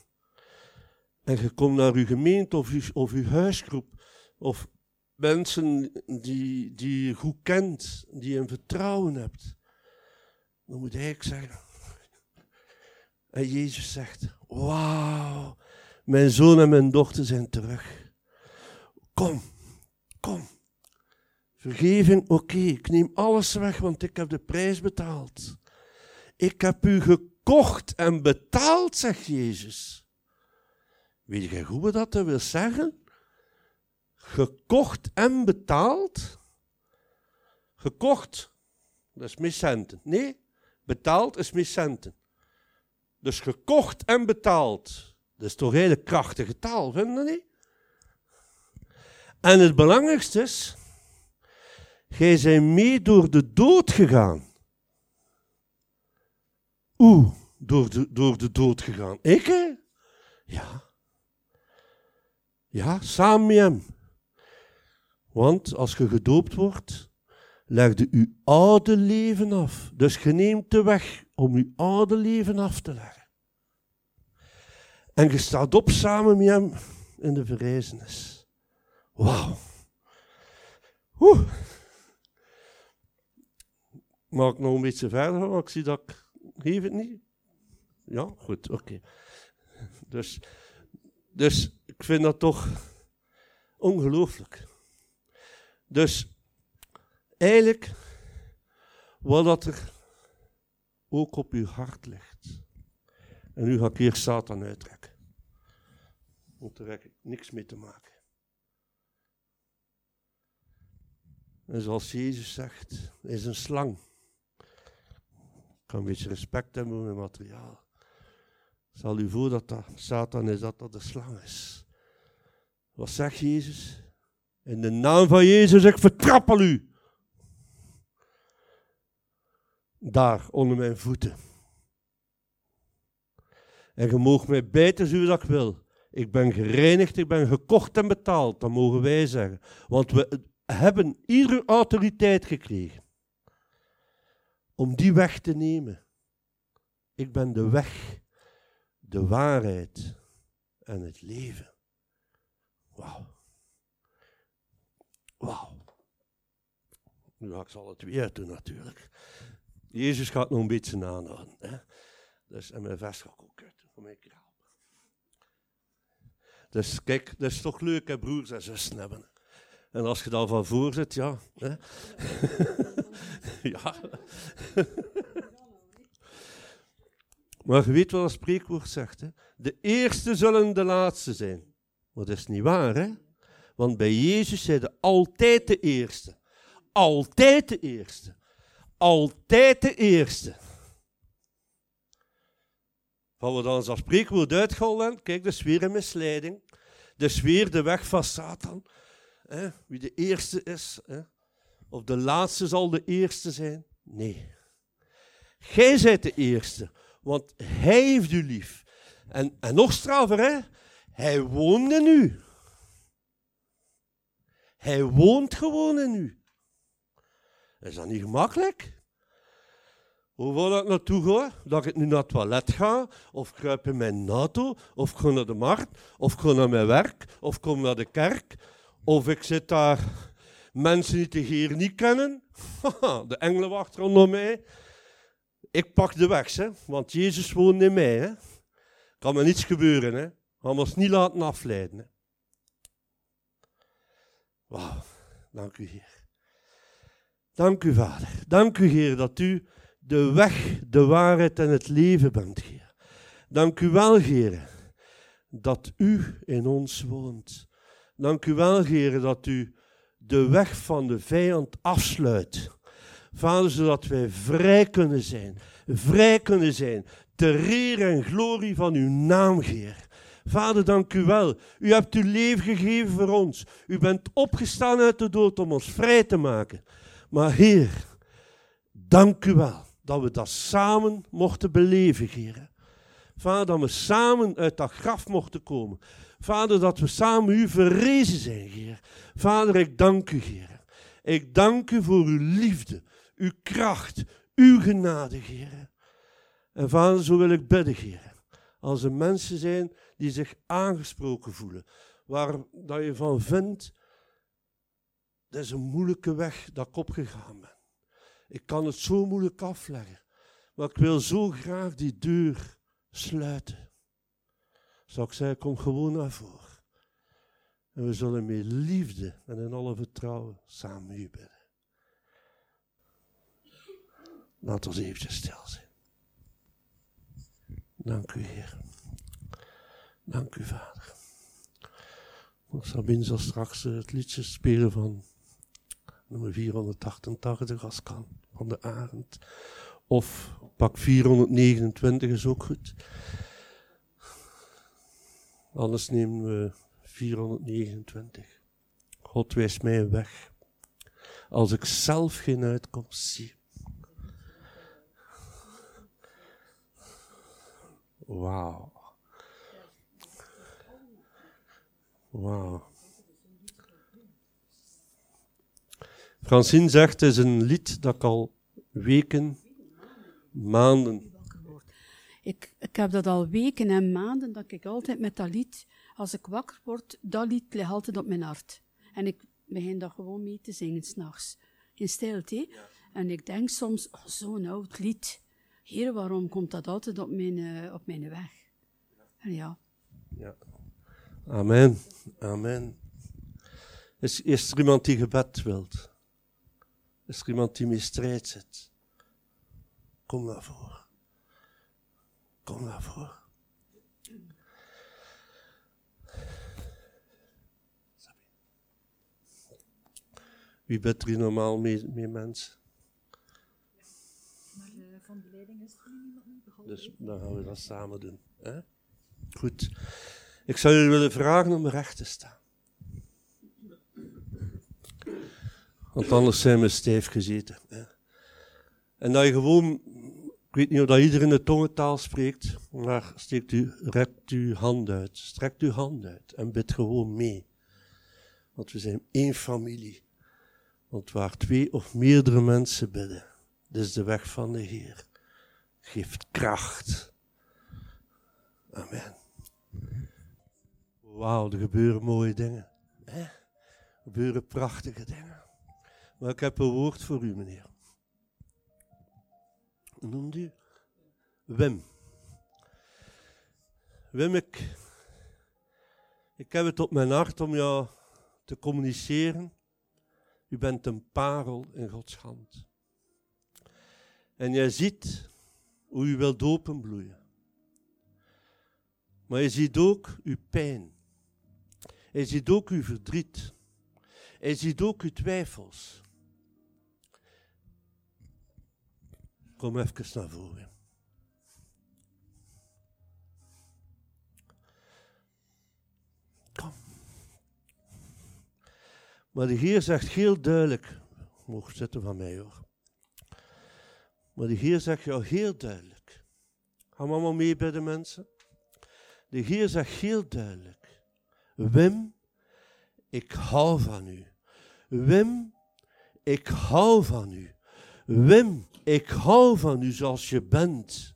en je komt naar uw gemeente of uw, of uw huisgroep, Of mensen die, die je goed kent, die je in vertrouwen hebt. Dan moet hij zeggen. En Jezus zegt, wauw, mijn zoon en mijn dochter zijn terug. Kom, kom. Vergeving, oké, ik neem alles weg, want ik heb de prijs betaald. Ik heb u gekocht en betaald, zegt Jezus. Weet je goed wat dat wil zeggen? Gekocht en betaald? Gekocht, dat is miscenten. Nee, betaald is miscenten. Dus gekocht en betaald. Dat is toch hele krachtige taal, vinden je niet? En het belangrijkste is, gij zijt mee door de dood gegaan. Oeh, door de, door de dood gegaan. Ik hè? Ja. Ja, samen met hem. Want als je gedoopt wordt, legde uw oude leven af. Dus je neemt de weg om uw oude leven af te leggen. En je staat op samen met hem in de verrijzenis. Wauw. Oeh. Mag ik nog een beetje verder gaan? Ik zie dat ik... Geef het niet? Ja, goed, oké. Dus, dus ik vind dat toch ongelooflijk. Dus eigenlijk, wat dat er ook op uw hart ligt. En nu ga ik hier Satan uittrekken. Want daar heb ik niks mee te maken. En zoals Jezus zegt, is een slang. Ik kan een beetje respect hebben voor mijn materiaal. Zal u voor dat dat Satan is, dat dat de slang is. Wat zegt Jezus? In de naam van Jezus, ik vertrappel u. Daar, onder mijn voeten. En je mag mij bijten zoals ik wil. Ik ben gereinigd, ik ben gekocht en betaald, dat mogen wij zeggen. Want we hebben iedere autoriteit gekregen om die weg te nemen. Ik ben de weg, de waarheid en het leven. Wauw. Wauw. Nu ga ik zal het weer doen natuurlijk. Jezus gaat nog een beetje aanhouden. Hè? Dus, en mijn vest ga ik ook uit mijn. Dus kijk, dat is toch leuk hè, broers en zussen hebben. En als je dan van voor zit, ja. Hè? ja. maar je weet wat het spreekwoord zegt. Hè? De eerste zullen de laatste zijn. Dat is niet waar, hè? Want bij Jezus zijn de altijd de eerste. Altijd de eerste. Altijd de eerste. Van we dan zo'n spreekwoord uitgehaald kijk, dat is weer misleiding. Dat is weer de weg van Satan. Wie de eerste is, of de laatste zal de eerste zijn. Nee. Gij zijt de eerste, want hij heeft u lief. En, en nog straffer, hè? Hij woont in u. Hij woont gewoon in u. Is dat niet gemakkelijk? Hoe wil ik naartoe ga? Dat ik nu naar het toilet ga, of kruip in mijn auto, of ga naar de markt, of naar mijn werk, of kom naar de kerk, of ik zit daar mensen die de Heer niet kennen. de engelen wachten onder mij. Ik pak de weg, hè, want Jezus woont in mij. Hè. Kan me niets gebeuren, hè. Gaan we ons niet laten afleiden. Wauw, dank u Heer. Dank u Vader. Dank u Heer dat u de weg, de waarheid en het leven bent, Heer. Dank u wel, Heer, dat u in ons woont. Dank u wel, Heer, dat u de weg van de vijand afsluit. Vader, zodat wij vrij kunnen zijn. Vrij kunnen zijn. Ter eer en glorie van uw naam, Heer. Vader, dank u wel. U hebt uw leven gegeven voor ons. U bent opgestaan uit de dood om ons vrij te maken. Maar Heer, dank u wel dat we dat samen mochten beleven, Heer. Vader, dat we samen uit dat graf mochten komen. Vader, dat we samen u verrezen zijn, Heer. Vader, ik dank u, Heer. Ik dank u voor uw liefde, uw kracht, uw genade, Heer. En Vader, zo wil ik bidden, Heer. Als er mensen zijn die zich aangesproken voelen, waar dat je van vindt, dat is een moeilijke weg dat ik opgegaan ben. Ik kan het zo moeilijk afleggen. Maar ik wil zo graag die deur sluiten. Zou ik zeggen, kom gewoon naar voren. En we zullen met liefde en in alle vertrouwen samen u bidden. Laten we eventjes stil zijn. Dank u, Heer. Dank u, Vader. Sabine zal straks het liedje spelen van nummer 488 als kan, van de Arend. Of pak 429 is ook goed. Anders nemen we 429. God wijst mij weg. Als ik zelf geen uitkomst zie. Wauw. Wauw. Francine zegt, het is een lied dat ik al weken, maanden... Ik, ik heb dat al weken en maanden, dat ik altijd met dat lied, als ik wakker word, dat lied ligt altijd op mijn hart. En ik begin dat gewoon mee te zingen s'nachts. In stilte. En ik denk soms, oh, zo'n oud lied. Heer, waarom komt dat altijd op mijn, uh, op mijn weg? En ja. ja. Amen. Amen. Is, is er iemand die gebed wilt? Is er iemand die mee strijd zit? Kom naar voren. Kom naar voren. Wie bidt er hier normaal mee, mee mensen? Maar uh, van de leiding is er niemand Dus dan gaan we dat samen doen. Hè? Goed. Ik zou jullie willen vragen om recht te staan. Want anders zijn we stijf gezeten. En dat je gewoon, ik weet niet of dat iedereen de tongentaal spreekt, maar steekt u, uw hand uit, strekt uw hand uit en bid gewoon mee. Want we zijn één familie. Want waar twee of meerdere mensen bidden, dit is de weg van de Heer. Geeft kracht. Amen. Wauw, er gebeuren mooie dingen. Hè? Er gebeuren prachtige dingen. Maar ik heb een woord voor u, meneer. Noemt u? Wim. Wim, ik, ik heb het op mijn hart om jou te communiceren. U bent een parel in Gods hand. En jij ziet hoe u wilt openbloeien. Maar je ziet ook uw pijn. Je ziet ook uw verdriet. Je ziet ook uw twijfels. Kom even naar voren. Kom. Maar de Heer zegt heel duidelijk, mocht zitten van mij hoor. Maar de Heer zegt jou heel duidelijk. Gaan we allemaal mee bij de mensen? De Heer zegt heel duidelijk. Wim, ik hou van u. Wim, ik hou van u. Wim, ik hou van u zoals je bent.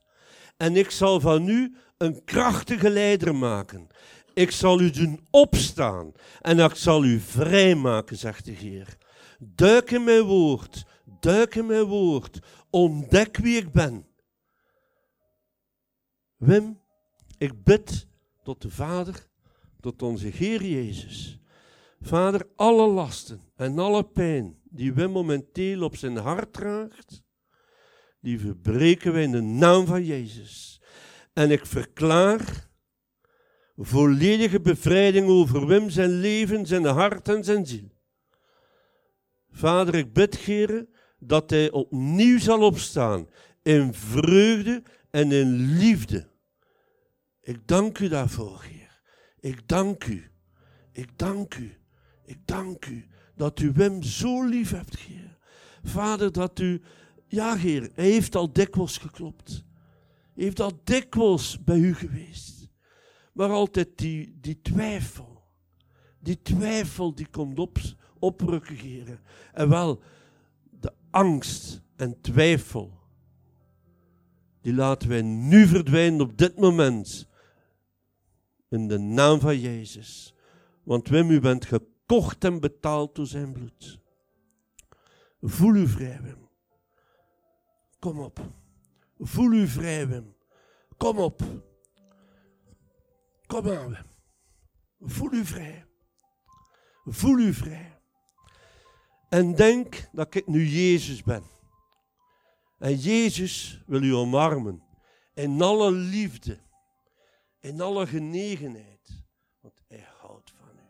En ik zal van u een krachtige leider maken. Ik zal u doen opstaan en ik zal u vrijmaken, zegt de Heer. Duik in mijn woord, duik in mijn woord. Ontdek wie ik ben. Wim, ik bid tot de Vader, tot onze Heer Jezus. Vader, alle lasten en alle pijn die Wim momenteel op zijn hart draagt, die verbreken wij in de naam van Jezus. En ik verklaar volledige bevrijding over Wim zijn leven, zijn hart en zijn ziel. Vader, ik bid, Heer, dat hij opnieuw zal opstaan in vreugde en in liefde. Ik dank u daarvoor, Heer. Ik dank u. Ik dank u. Ik dank u dat u Wim zo lief hebt, Heer. Vader, dat u ja, Heer, hij heeft al dikwijls geklopt. Hij heeft al dikwijls bij u geweest. Maar altijd die, die twijfel. Die twijfel die komt op, oprukken, Heer. En wel, de angst en twijfel. Die laten wij nu verdwijnen op dit moment. In de naam van Jezus. Want Wim, u bent gekocht en betaald door zijn bloed. Voel u vrij, Wim. Kom op. Voel u vrij, Wim. Kom op. Kom aan, Wim. Voel u vrij. Voel u vrij. En denk dat ik nu Jezus ben. En Jezus wil u omarmen. In alle liefde. In alle genegenheid. Want hij houdt van u.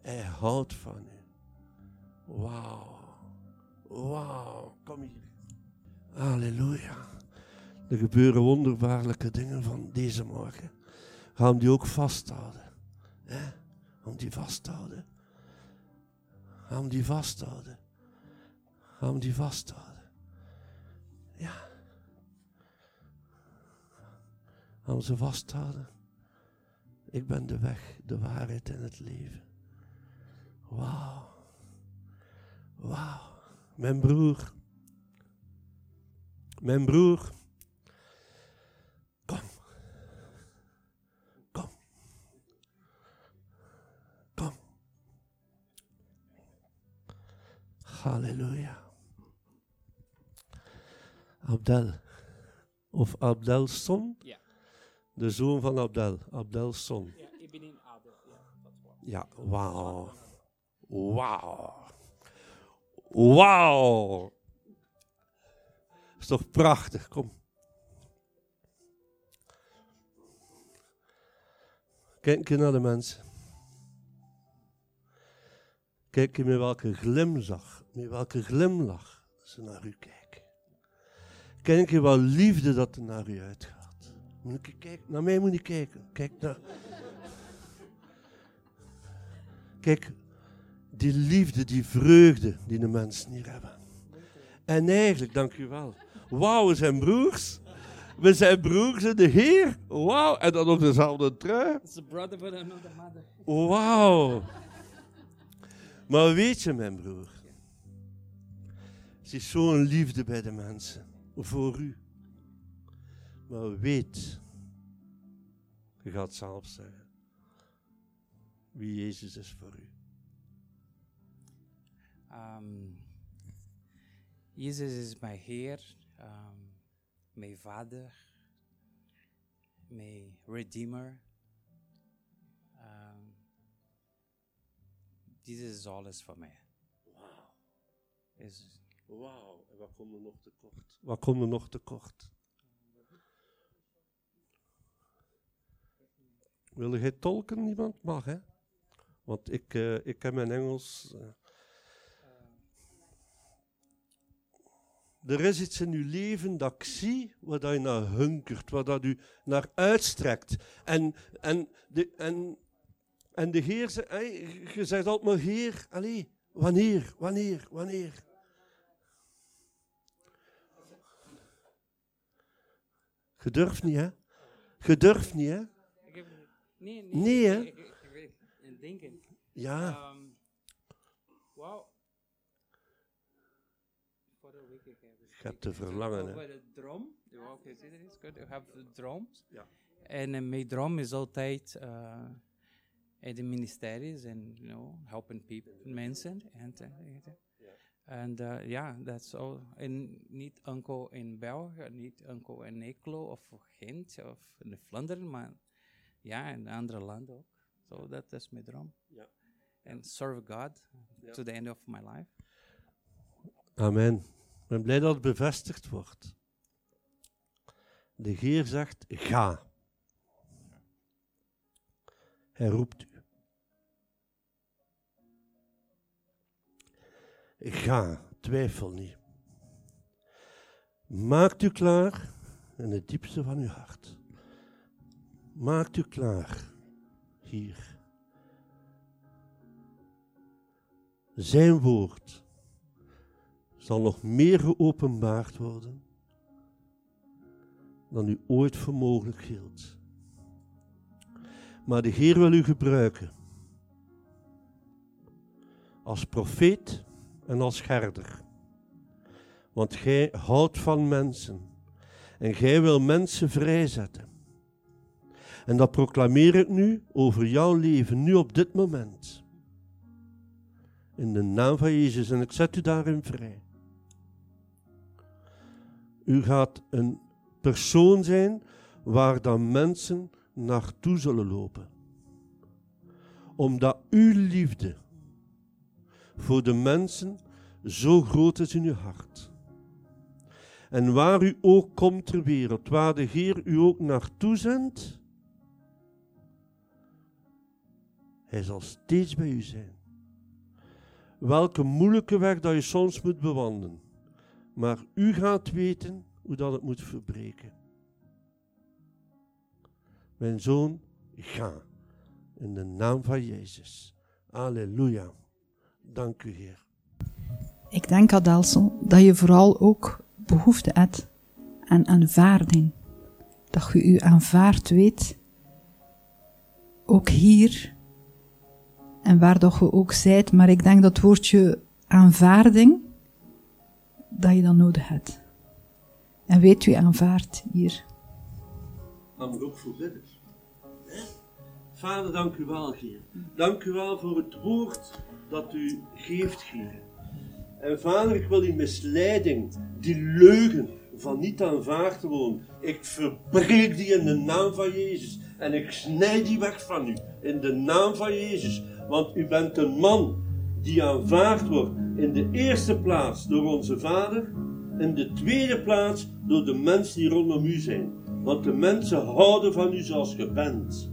Hij houdt van u. Wauw. Wauw. Kom hier. Halleluja. Er gebeuren wonderbaarlijke dingen van deze morgen. Ga hem die ook vasthouden. Hè? Ga die vasthouden. Ga hem die vasthouden. Ga hem die vasthouden. Ja. Ga hem ze vasthouden. Ik ben de weg, de waarheid en het leven. Wauw. Wauw. Mijn broer. Mijn broer. Kom. Kom. Kom. Halleluja. Abdel. Of Abdelson? Ja. De zoon van Abdel. Abdelson. Ja, ik ben in Adel. Ja, dat was. Ja, wauw. Wauw. Wauw. Is toch prachtig, kom. Kijk je naar de mensen. Kijk je met welke glimlach, met welke glimlach ze naar u kijken. Kijk je wel liefde dat er naar u uitgaat. Moet je kijken, naar mij moet je kijken. Kijk. Kijk, die liefde, die vreugde die de mensen hier hebben. En eigenlijk, dank u wel. Wauw, we zijn broers. We zijn broers in de Heer. Wauw, en dan op dezelfde trui. It's a brother but another mother. Wauw. Maar weet je, mijn broer, er is zo'n liefde bij de mensen, voor u. Maar weet, je gaat zelf zeggen, wie Jezus is voor u. Um, Jezus is mijn Heer, um, mijn Vader, mijn Redeemer. Um, Jezus is alles voor mij. Wauw. Wauw, en wat komt er nog tekort? Wat komt er nog tekort? Wil jij tolken? Niemand mag, hè? Want ik, eh, ik heb mijn Engels. eh. Er is iets in uw leven dat ik zie, waar dat je naar hunkert, waar dat u naar uitstrekt. En, en, de, en, en de Heer, ze- hey, je zegt altijd maar Heer, allee, wanneer, wanneer, wanneer? Je durft niet, hè? Je durft niet, hè? Ik heb, nee, nee, Nee, hè? Ik, ik, ik weet en denken. Ja. Um, week ik heb te verlangen, hè? Over de droom. You have the drones. Ja. En eh, mijn droom is altijd uh, in de ministeries en you know helping people, mensen en ja, dat is all. En niet enkel in België, niet enkel in Eeklo of Gent of in Vlaanderen, maar ja, in andere landen ook. So that is mijn droom. Ja. And serve God Ja. to the end of my life. Amen. Ik ben blij dat het bevestigd wordt. De Heer zegt, ga. Hij roept u. Ga, twijfel niet. Maakt u klaar in het diepste van uw hart. Maakt u klaar hier. Zijn woord zal nog meer geopenbaard worden dan u ooit voor mogelijk hield. Maar de Heer wil u gebruiken als profeet en als herder. Want gij houdt van mensen en gij wil mensen vrijzetten. En dat proclameer ik nu over jouw leven, nu op dit moment. In de naam van Jezus en ik zet u daarin vrij. U gaat een persoon zijn waar dan mensen naartoe zullen lopen. Omdat uw liefde voor de mensen zo groot is in uw hart. En waar u ook komt ter wereld, waar de Heer u ook naartoe zendt, Hij zal steeds bij u zijn. Welke moeilijke weg dat je soms moet bewandelen, maar u gaat weten hoe dat het moet verbreken. Mijn zoon, ga in de naam van Jezus. Halleluja. Dank u, Heer. Ik denk, Adelson, dat je vooral ook behoefte hebt aan aanvaarding. Dat je u aanvaard weet, ook hier en waar dat je ook zijt. Maar ik denk dat woordje aanvaarding, dat je dat nodig hebt. En weet u aanvaard hier. Dan moet ook voor bidden. Vader, dank u wel, Heer. Dank u wel voor het woord dat u geeft, Heer. En vader, ik wil die misleiding, die leugen van niet aanvaard te worden, ik verbreek die in de naam van Jezus. En ik snijd die weg van u, in de naam van Jezus. Want u bent een man die aanvaard wordt in de eerste plaats door onze Vader, in de tweede plaats door de mensen die rondom u zijn. Want de mensen houden van u zoals je bent.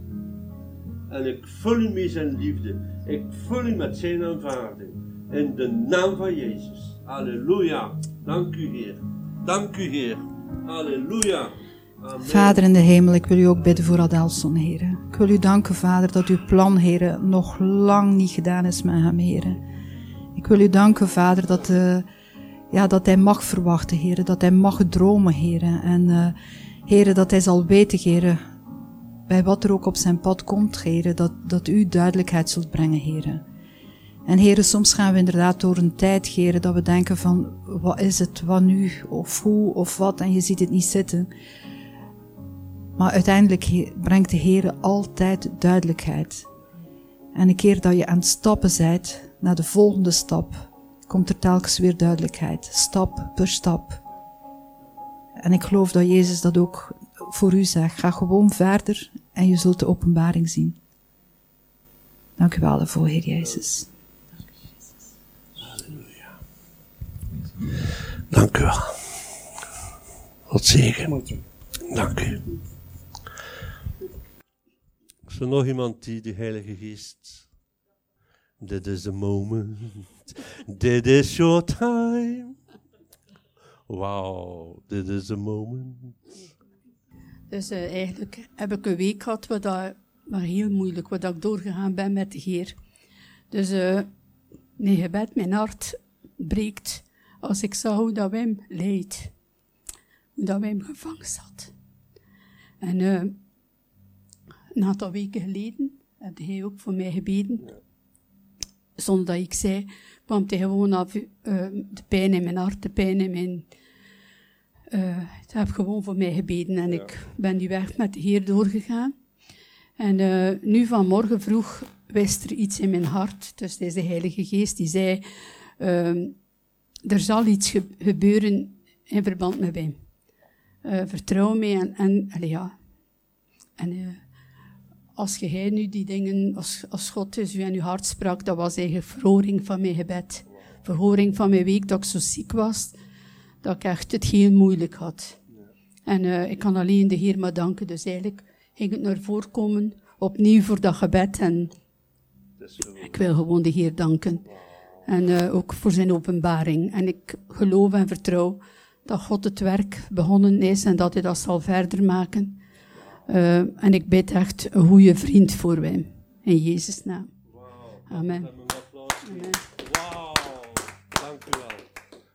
En ik vul u met zijn liefde. Ik vul u met zijn aanvaarding. In de naam van Jezus. Halleluja. Dank u, Heer. Dank u, Heer. Halleluja. Vader in de hemel, ik wil u ook bidden voor Adelson, heren. Ik wil u danken, Vader, dat uw plan, heren, nog lang niet gedaan is met hem, heren. Ik wil u danken, Vader, dat, uh, ja, dat hij mag verwachten, heren. Dat hij mag dromen, heren. En, uh, heren, dat hij zal weten, heren, bij wat er ook op zijn pad komt, heren, dat, dat u duidelijkheid zult brengen, heren. En heren, soms gaan we inderdaad door een tijd, heren, dat we denken van, wat is het, wat nu, of hoe, of wat, en je ziet het niet zitten. Maar uiteindelijk brengt de Heer altijd duidelijkheid. En een keer dat je aan het stappen bent naar de volgende stap, komt er telkens weer duidelijkheid, stap per stap. En ik geloof dat Jezus dat ook voor u zegt. Ga gewoon verder en je zult de openbaring zien. Dank u wel daarvoor, Heer Jezus. Halleluja. Dank u wel. Wat zegen. Dank u. Is er nog iemand die de Heilige Geest. Dit is the moment. Dit is your time. Wauw, dit is the moment. Dus uh, eigenlijk heb ik een week gehad wat dat, maar heel moeilijk, wat ik doorgegaan ben met de Heer. Dus uh, nee, gebed, mijn hart breekt als ik zag hoe dat wij hem leidt. Hoe dat wij hem gevangen zat. En uh, een aantal weken geleden heb hij ook voor mij gebeden. Zonder dat ik zei, kwam hij gewoon af uh, de pijn in mijn hart, de pijn in mijn... Uh, hij heeft gewoon voor mij gebeden en ja. ik ben die weg met de Heer doorgegaan. En uh, nu vanmorgen vroeg wist er iets in mijn hart. Dus het is de Heilige Geest die zei, uh, er zal iets ge gebeuren in verband met hem. Uh, vertrouw me en, en allee, ja. En als nu die dingen, als, als God is u in uw hart sprak, dat was eigenlijk verhoring van mijn gebed. Verhoring van mijn week dat ik zo ziek was, dat ik echt het heel moeilijk had. En uh, ik kan alleen de Heer maar danken. Dus eigenlijk ging het naar voren komen, opnieuw voor dat gebed. En ik wil gewoon de Heer danken. En uh, ook voor zijn openbaring. En ik geloof en vertrouw dat God het werk begonnen is en dat hij dat zal verder maken. Uh, en ik bid echt een goede vriend voor hem. In Jezus' naam. Wow, Amen. Amen. Wauw, dank u wel.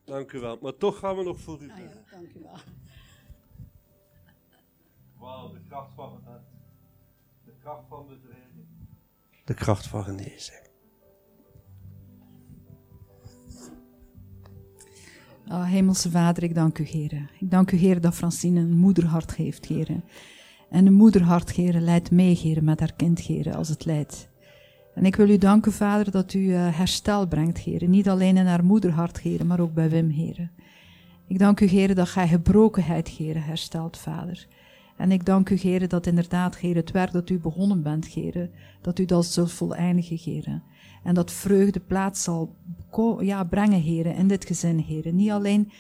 Dank u wel. Maar toch gaan we nog voor u Ah, ja, dank u wel. Wauw, de kracht van gebed. De kracht van bevrijding. De kracht van genezing. Oh, Hemelse Vader, ik dank u, heren. Ik dank u, heren, dat Francine een moederhart geeft, heren. En een moederhart, heren, leidt mee, heren, met haar kind, heren, als het leidt. En ik wil u danken, Vader, dat u uh, herstel brengt, heren. Niet alleen in haar moederhart, heren, maar ook bij Wim, heren. Ik dank u, Heer, dat gij gebrokenheid, Heer, herstelt, Vader. En ik dank u, Heer, dat inderdaad, Heer, het werk dat u begonnen bent, Heer, dat u dat zult voleindigen, Heer. En dat vreugde plaats zal ja, brengen, Heer, in dit gezin, Heer. Niet alleen,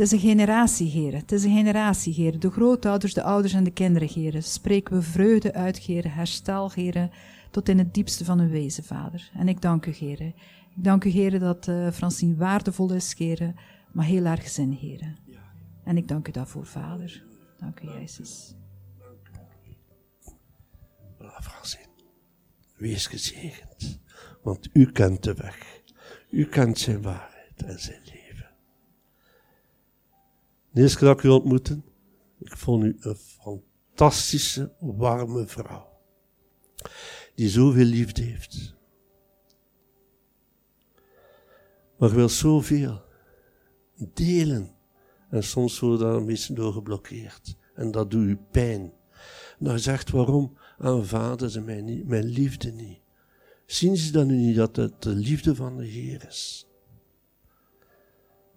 is een generatie, Heer. Het is een generatie, Heer. De grootouders, de ouders en de kinderen, Heer. Spreken we vreugde uit, Heer. Herstel, Heer, tot in het diepste van hun wezen, Vader. En ik dank u, Heer. Ik dank u, Heer, dat uh, Francine waardevol is, Heer, maar heel erg zin, Heer. En ik dank u daarvoor, Vader. Dank u, Jezus. Voilà, Francine. Wees gezegend, want u kent de weg. U kent zijn waarheid en zijn leven. De eerste keer dat ik u ontmoette, ik vond u een fantastische, warme vrouw. Die zoveel liefde heeft. Maar wil zoveel delen en soms wordt daar een beetje door geblokkeerd. En dat doet u pijn. Nou zegt, waarom aanvaarden ze mij niet, mijn liefde niet? Zien ze dan nu niet dat het de liefde van de Heer is?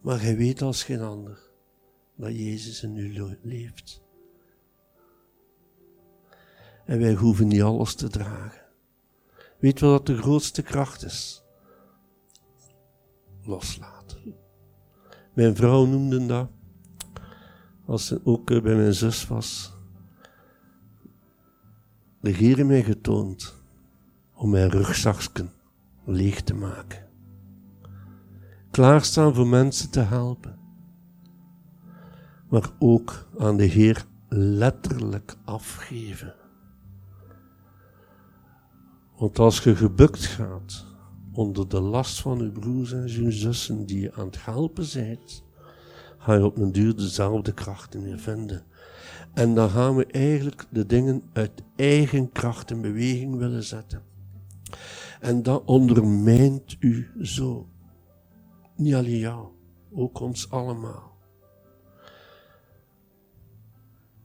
Maar hij weet als geen ander dat Jezus in u leeft. En wij hoeven niet alles te dragen. Weet wel wat de grootste kracht is? Loslaten. Mijn vrouw noemde dat als ze ook eh, bij mijn zus was, de Heer mij getoond om mijn rugzakje leeg te maken. Klaarstaan voor mensen te helpen, maar ook aan de Heer letterlijk afgeven. Want als je gebukt gaat onder de last van uw broers en uw zussen die je aan het helpen zijt, ga je op een duur dezelfde krachten weer vinden. En dan gaan we eigenlijk de dingen uit eigen kracht in beweging willen zetten. En dat ondermijnt u zo. Niet alleen jou, ook ons allemaal.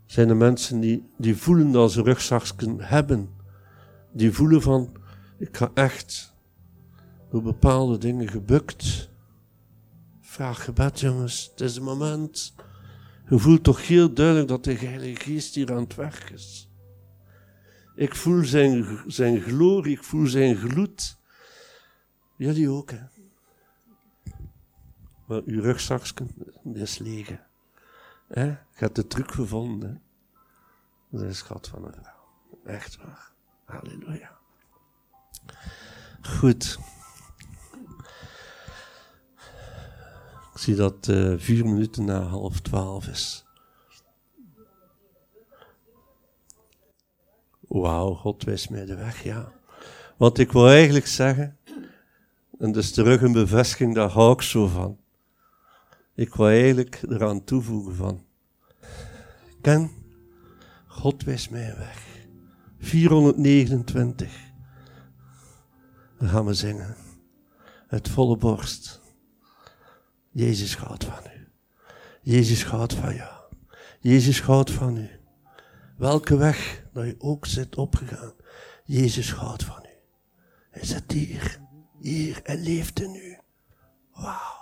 Zijn er mensen die, die voelen dat ze rugzakken hebben. Die voelen van, ik ga echt door bepaalde dingen gebukt Vraag gebed, jongens. Het is een moment. Je voelt toch heel duidelijk dat de Heilige Geest hier aan het werk is. Ik voel zijn, zijn glorie, ik voel zijn gloed. Jullie ook, hè? Maar uw rugzakje is leeg. Hè? Je hebt de truc gevonden. Dat is schat van een vrouw. Echt waar. Halleluja. Goed. Ik zie dat uh, vier minuten na half twaalf is. Wauw, God wijst mij de weg, ja. Want ik wil eigenlijk zeggen, en dus terug een bevestiging, daar hou ik zo van. Ik wil eigenlijk eraan toevoegen van, ken, God wijst mij weg. 429. Dan gaan we zingen. Het volle borst. Jezus houdt van u. Jezus houdt van jou. Jezus houdt van u. Welke weg dat je ook zit opgegaan. Jezus houdt van u. Hij zit hier. Hier en leeft in u. Wauw.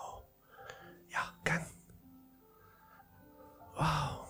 wow.